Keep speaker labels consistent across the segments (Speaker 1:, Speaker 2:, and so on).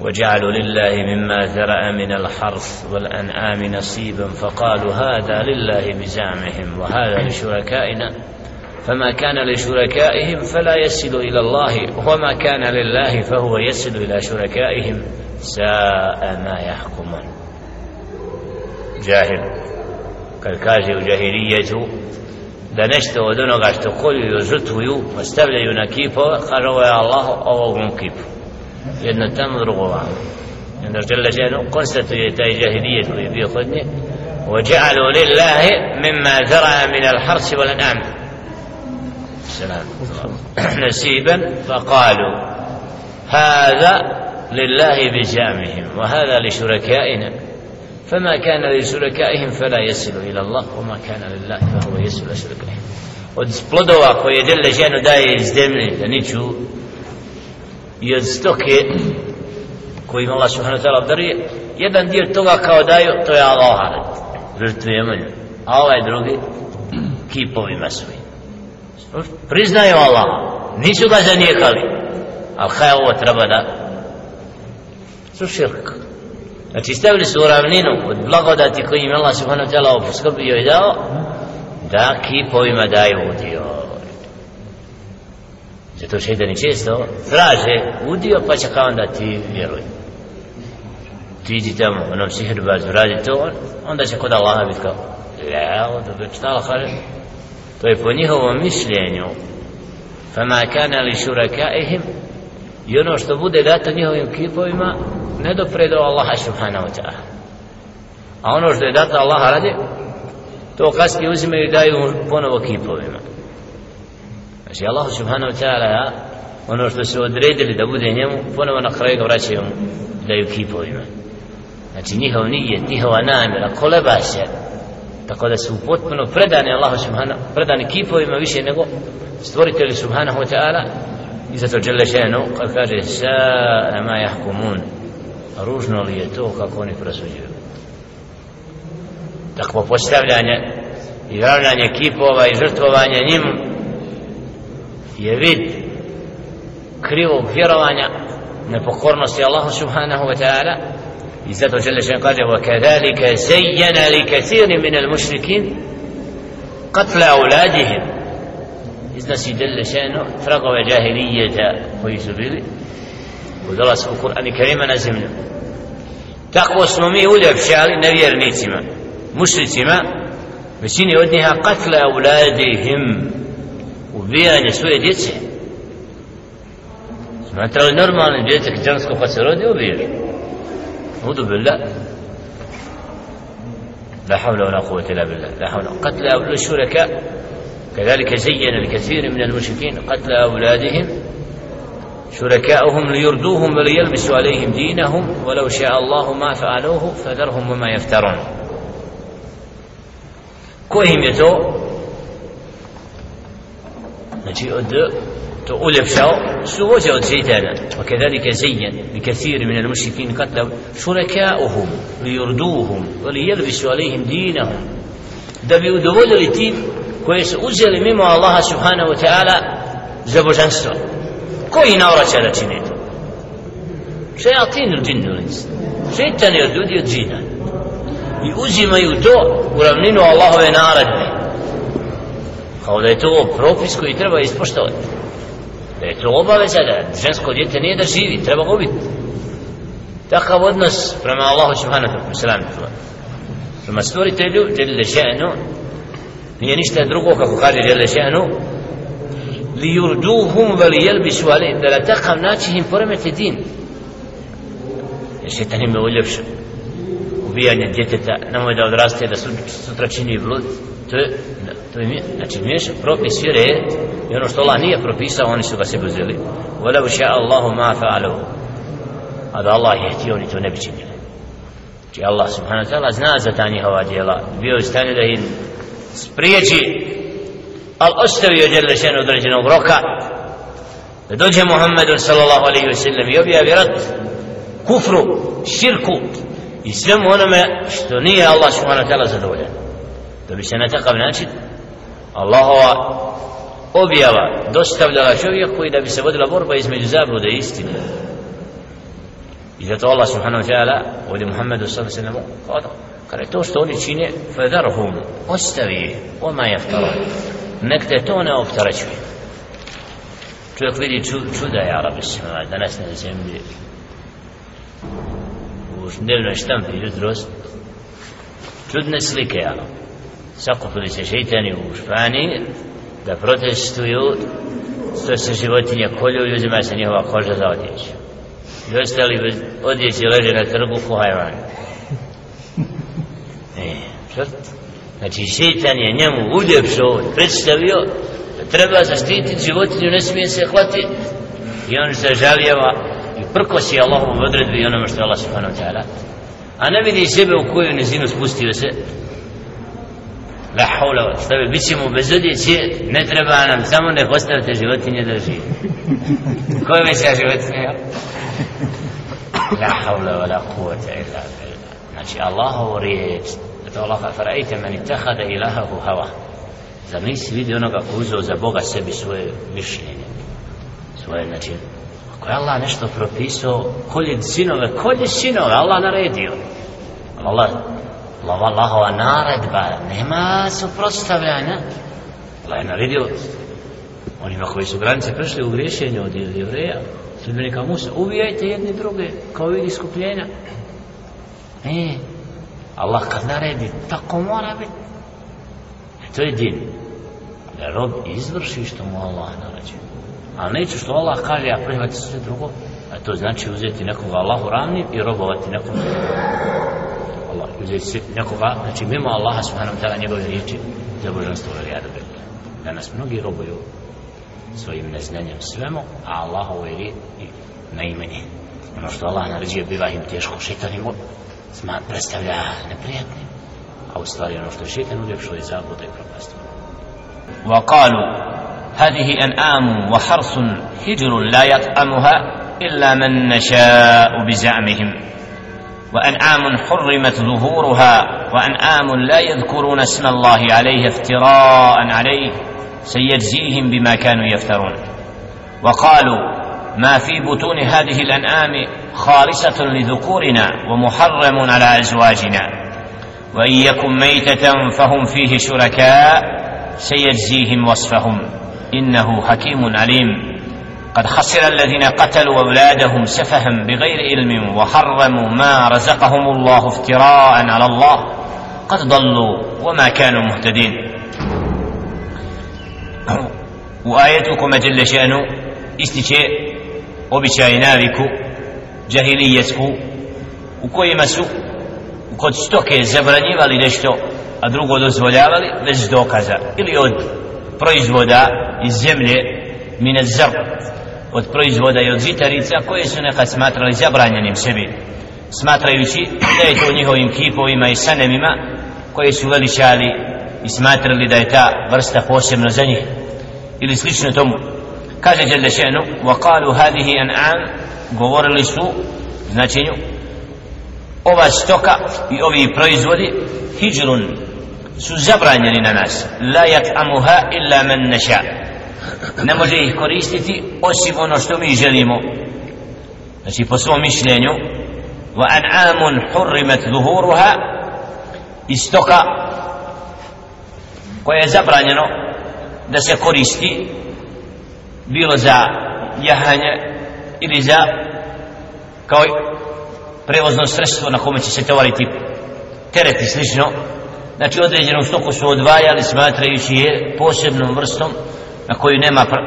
Speaker 1: وجعلوا لله مما ذرأ من الحرث والأنعام نصيبا فقالوا هذا لله بزعمهم وهذا لشركائنا فما كان لشركائهم فلا يصل إلى الله وما كان لله فهو يصل إلى شركائهم ساء ما يحكمون. جاهل. kad kaže u džahilijetu da nešto od onoga što kolju i žrtvuju ostavljaju na kipove kaže ovo je Allah kipu jedno tamo drugo vamo i onda žele ženu konstatuje taj džahilijet koji je bio kod nje وجعلوا لله مما ذرع من الحرث والأنعام. السلام. نسيبا فقالوا هذا لله بزعمهم وهذا لشركائنا. فما كان لشركائهم فلا يصل إلى الله وما كان لله فهو يصل شركائهم. od plodova koje ženu daje iz zemlje da i od stoke koji Allah subhanahu wa ta'ala obdaruje jedan dio toga kao daju to je Allah žrtvujemo nju a ovaj drugi kipovima svojim. Priznaju Allah nisu ga zanijekali ali kaj ovo treba da su širk. Znači stavili su u ravninu od blagodati koji im Allah subhanahu wa ta'ala obskrbio i dao da kipovima daju udio to šeitani često traže udio pa će kao onda ti vjeruj. Ti idi tamo onom sihirbazu radi to onda će kod Allaha biti kao leo da bi šta Allah kaže? To je po njihovom mišljenju. Fama kana li šurakaihim? I ono što bude dato njihovim kipovima ne dopre do Allaha subhanahu wa ta'ala. A ono što je dato Allaha radi to kasnije uzimaju i daju ponovo kipovima znači Allah subhanahu wa ta'ala ja, ono što su odredili da bude njemu ponovo na kraju ga vraćaju mu daju kipovima. Znači njihov nijet, njihova namjera koleba se tako da su potpuno predani Allahu subhanahu predani kipovima više nego stvoritelji subhanahu wa ta'ala. I zato žele ženu kad kaže sa ma jahkumun. Ružno li je to kako oni prosuđuju? Takvo postavljanje i gravljanje kipova i žrtvovanje njim je vid krivog vjerovanja nepokornosti Allahu subhanahu wa ta'ala i zato žele žene kaže وكذلك زين لكثير من المشركين قتل أولادهم iznosi delle šeno tragove džahilijeta koji su bili u dolasku Kur'ana Kerima na zemlju tako smo mi uljepšali nevjernicima mušricima većini od njiha katle auladihim ubijanje svoje djece. Smatrali normalni djece žensko pa se rodi ubiješ udu billah. لا حول ولا قوة إلا بالله لا حول قتل الشركاء كذلك زين الكثير من المشركين قتل أولادهم شركاؤهم ليردوهم وليلبسوا عليهم دينهم ولو شاء الله ما فعلوه فذرهم وما يفترون كوهم يتو znači od to uljepšao su vođe od šeitana وكذلك زين لكثير من المشركين قتلوا شركاؤهم ليردوهم وليلبسوا عليهم دينهم da bi udovoljili tim koje su uzeli mimo Allaha subhanahu wa ta'ala za božanstvo koji navraća da čini to šejatin ili džin ili šeitan je od ljudi od džina i uzimaju to u ravninu Allahove naredbe kao da je to propis koji treba ispoštovati. Da je to obaveza da žensko djete nije da živi treba ga ubiti. Takav odnos prema Allahu subhanahu wa ta'ala. Prema stvoritelju jelle še'nu nije ništa drugo kako kaže jelle še'nu li yurduhum wa li yalbisu alayhim da la taqam naći im poremeti din. Jer šetan im je uljepšao ubijanja djeteta nemoj da odraste da sutra čini blud. To je, to je znači miješa propis vjere i ono što Allah nije propisao oni su ga sebi uzeli. Walau sha Allahu ma fa'alu. A da Allah je htio oni to ne bi činili. Znači Allah subhanahu wa ta'ala zna za ta njihova djela. Bio je stanje da ih spriječi ali ostavio djela šenu određenog roka da dođe Muhammedu sallallahu alaihi wa sallam i objavi rat kufru, širku i svemu onome što nije Allah subhanahu wa ta'ala zadovoljan da bi se na takav način Allahova objava dostavljala čovjeku i da bi se vodila borba između zablude i istine. I zato Allah subhanahu wa ta'ala ovdje Muhammedu sallallahu alaihi wa sallam kada to što oni čine fedarhum ostavi oma jeftaran nek te to ne optaračuje čovjek vidi čuda ja Arabi ovaj, danas na zemlji u dnevnoj štampi jutros čudne slike ali sakupili se šeitani u Španiji da protestuju što se životinje kolju i uzima se njihova koža za odjeću. I ostali bez odjeće leže na trgu ko hajvan e, znači šeitan je njemu uljepšo predstavio da treba zaštititi životinju ne smije se hvatiti. I on se žaljeva i prkosi Allahom odredbi i onome što je Allah subhanahu ta'ala. A ne vidi sebe u koju nizinu spustio se. La haula šta bi bićemo bez odjeće ne treba nam samo ne postavite životinje da živi koje veća životinje la haula wa la kuvata illa billah. Znači Allahovu riječ to Allah kaže farajte man ittakhada ilahahu hawa. Zamisli vidi onoga ko uzeo za Boga sebi svoje mišljenje? Svoje znači ako je Allah nešto propisao? Kolje sinove kolje sinove Allah naredio. Allah Allah Allahova naredba nema suprotstavljanja. Allah je naredio onima koji su granice prešli u griješenju od jevreja sudbenika Musa ubijajte jedni druge kao vidi skupljenja e, Allah kad naredi tako mora biti. E, to je din. Da rob izvrši što mu Allah naređuje a neću što Allah kaže ja prihvati sve drugo a to znači uzeti nekoga Allahu ravnim i robovati nekoga Allah uzeti nekoga znači mimo Allaha subhanahu ta'ala njegove riječi za božanstvo ili jadu danas mnogi robuju svojim neznanjem svemu a Allahove riječi najmanje ono što Allah naređuje biva im teško šeitan im sma predstavlja neprijatnim a u stvari ono što je šeitan uljepšo je zabuda i propast وقالوا هذه أنعام وحرث هجر لا يطعمها إلا من نشاء بزعمهم. وأنعام حرمت ظهورها وأنعام لا يذكرون اسم الله عليه افتراء عليه سيجزيهم بما كانوا يفترون. وقالوا ما في بطون هذه الأنعام خالصة لذكورنا ومحرم على أزواجنا. وإن يكن ميتة فهم فيه شركاء سيجزيهم وصفهم. إنه حكيم عليم. قد خسر الذين قتلوا أولادهم سفها بغير علم وحرموا ما رزقهم الله افتراء على الله. قد ضلوا وما كانوا مهتدين. وآيتكم جل شأنه. استشاء naviku džahilijetsku u kojima su kod stoke zabranjivali nešto a drugo dozvoljavali bez dokaza ili od proizvoda iz zemlje mine zr od proizvoda i od žitarica koje su nekad smatrali zabranjenim sebi smatrajući da je to njihovim kipovima i sanemima koje su veličali i smatrali da je ta vrsta posebno za njih ili slično tomu. Kaže Jelle še'nu وقالوا هذه أنعام govorili su značenju ova stoka i ovi proizvodi hijrun su zabranjeni na nas. La yat'amuha illa man nasha. Ne može ih koristiti osim ono što mi želimo. Znači po svom mišljenju wa an'amun hurrimat zuhuruha istoka koje je zabranjeno da se koristi bilo za jahanje ili za kao prevozno sredstvo na kome će se tovariti teret i slično znači određenu stoku su odvajali smatrajući je posebnom vrstom na koju nema pr...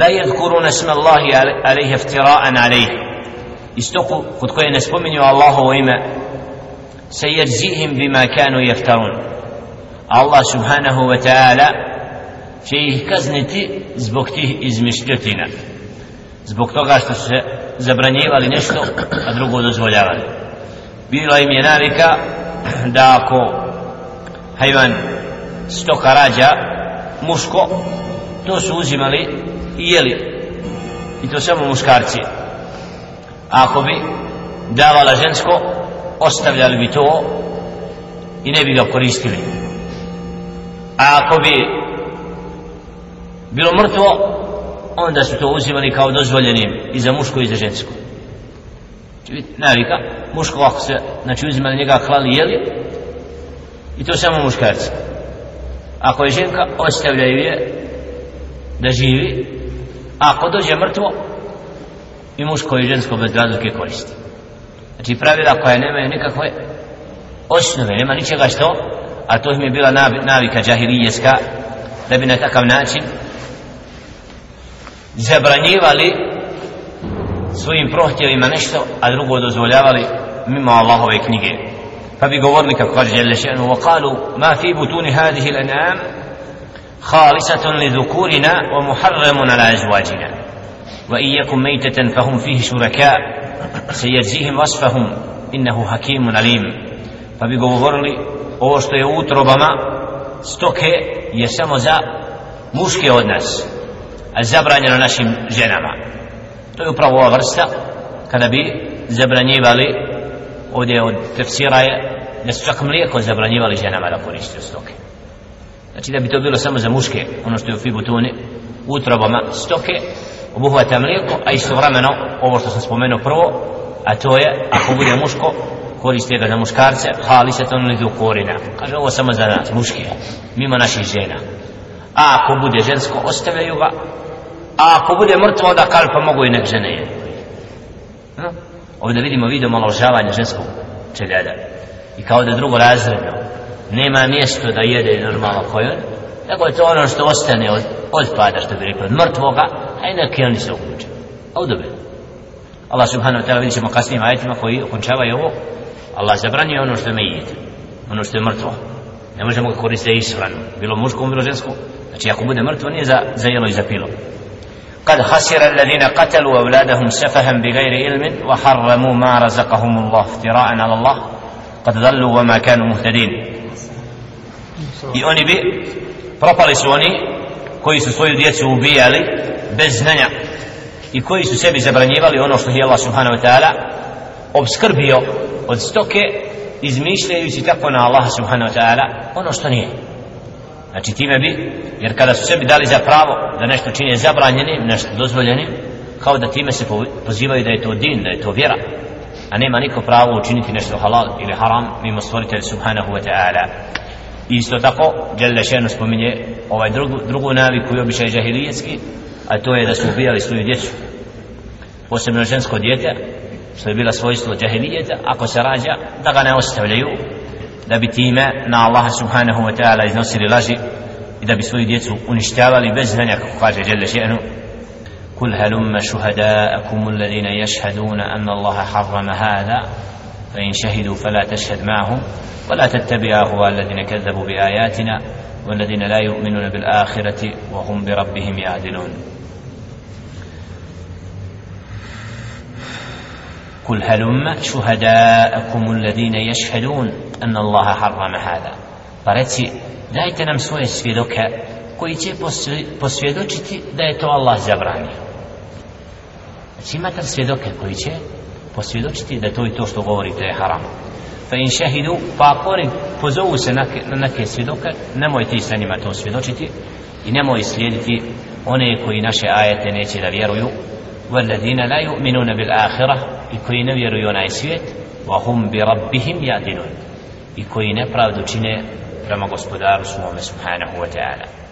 Speaker 1: la yadkuruna sma Allahi alaihi iftira'an alaihi. I stoku kod koje ne spominju Allahovo ime se jerzihim bima kanu jeftarun Allah subhanahu wa ta'ala će ih kazniti zbog tih izmišljotina. Zbog toga što su se zabranjivali nešto a drugo dozvoljavali. Bila im je navika da ako hajvan stoka rađa muško to su uzimali i jeli. I to samo muškarci. A ako bi davala žensko ostavljali bi to i ne bi ga koristili. A ako bi bilo mrtvo onda su to uzimali kao dozvoljenim i za muško i za žensko. Znači, Navika, muško ako se, znači uzimali njega klali jeli, i to samo muškarci. Ako je ženka, ostavljaju je da živi, a ako dođe mrtvo, i muško i žensko bez razlike koristi. Znači pravila koja nemaju nikakve osnove, nema ničega što, a to im je bila navika džahilijeska, da bi na takav način zabranjivali svojim prohtjevima nešto, a drugo dozvoljavali mimo Allahove knjige. Pa bi govorili kako kaže Jelle še'nu, وقالوا ما في بطون هذه الأنعام خالصة لذكورنا ومحرم على أزواجنا وإن يكن ميتة فهم فيه شركاء سيجزيهم وصفهم إنه حكيم عليم فبي govorili ovo što je utrobama stoke je samo za muške od nas a zabranjeno našim ženama to je upravo ova vrsta kada bi zabranjivali ovdje od tefsira je da su čak mlijeko zabranjivali ženama da koristiju stoke. Znači da bi to bilo samo za muške ono što je u fibutuni utrobama stoke obuhvata mlijeko a istovremeno ovo što sam spomenuo prvo a to je ako bude muško koriste ga za muškarce hali se to ne korina kaže ovo samo za nas muške mimo naših žena. A ako bude žensko ostavljaju ga. A ako bude mrtvo onda kalpa mogu i nek žene je? Ovdje vidimo video maložavanje ženskog čeljada. I kao da drugo razredno. Nema mjesto da jede normalno kojon nego je to ono što ostane od, od pada što bi rekao od mrtvoga a i neki oni se uključe. A u Allah subhanahu wa ta'ala vidit ćemo kasnijim ajetima koji okončavaju ovo. Allah zabranio ono što je mejit ono što je mrtvo. Ne možemo ga koristiti ishranu bilo muško, bilo žensko. Znači ako bude mrtvo nije za, za jelo i za pilo. قد خسر الذين قتلوا أولادهم سفها بغير علم وحرموا ما رزقهم الله افتراء على الله قد ضلوا وما كانوا مهتدين i oni bi propali su oni koji su svoju djecu ubijali bez znanja i koji su sebi zabranjivali ono što je Allah subhanahu wa ta'ala obskrbio od stoke izmišljajući tako na Allah subhanahu wa ta'ala ono što nije znači time bi jer kada su sebi dali za pravo da nešto čini zabranjenim nešto dozvoljenim kao da time se pozivaju da je to din da je to vjera. A nema niko pravo učiniti nešto halal ili haram mimo stvoritelj subhanahu wa ta'ala. Isto tako Jelle Šenu spominje ovaj drugu, drugu naviku i običaj žahilijetski a to je da su ubijali svoju djecu. Posebno žensko djete što je bila svojstvo džahilijeta ako se rađa da ga ne ostavljaju da bi time na Allaha subhanahu wa ta'ala iznosili laži i da bi svoju djecu uništavali bez znanja kako kaže Jelle Še'nu. قل هلم شهداءكم الذين يشهدون أن الله حرم هذا فإن شهدوا فلا تشهد معهم ولا تتبع أهواء الذين كذبوا بآياتنا والذين لا يؤمنون بالآخرة وهم بربهم يعدلون قل هلم شهداءكم الذين يشهدون أن الله حرم هذا فرتي dajte nam svoje svjedoke koji će posvjedočiti da je to Allah zabranio znači imate svjedoke koji će posvjedočiti da to i to što govorite je haram fa in shahidu pa ako pozovu se na, na neke svjedoke nemoj ti sa njima to svjedočiti i nemoj slijediti one koji naše ajete neće da vjeruju والذين لا يؤمنون بالآخرة i koji ne vjeruju onaj svijet وهم بربهم يعدلون i koji nepravdu čine prema gospodaru svome subhanahu wa ta'ala.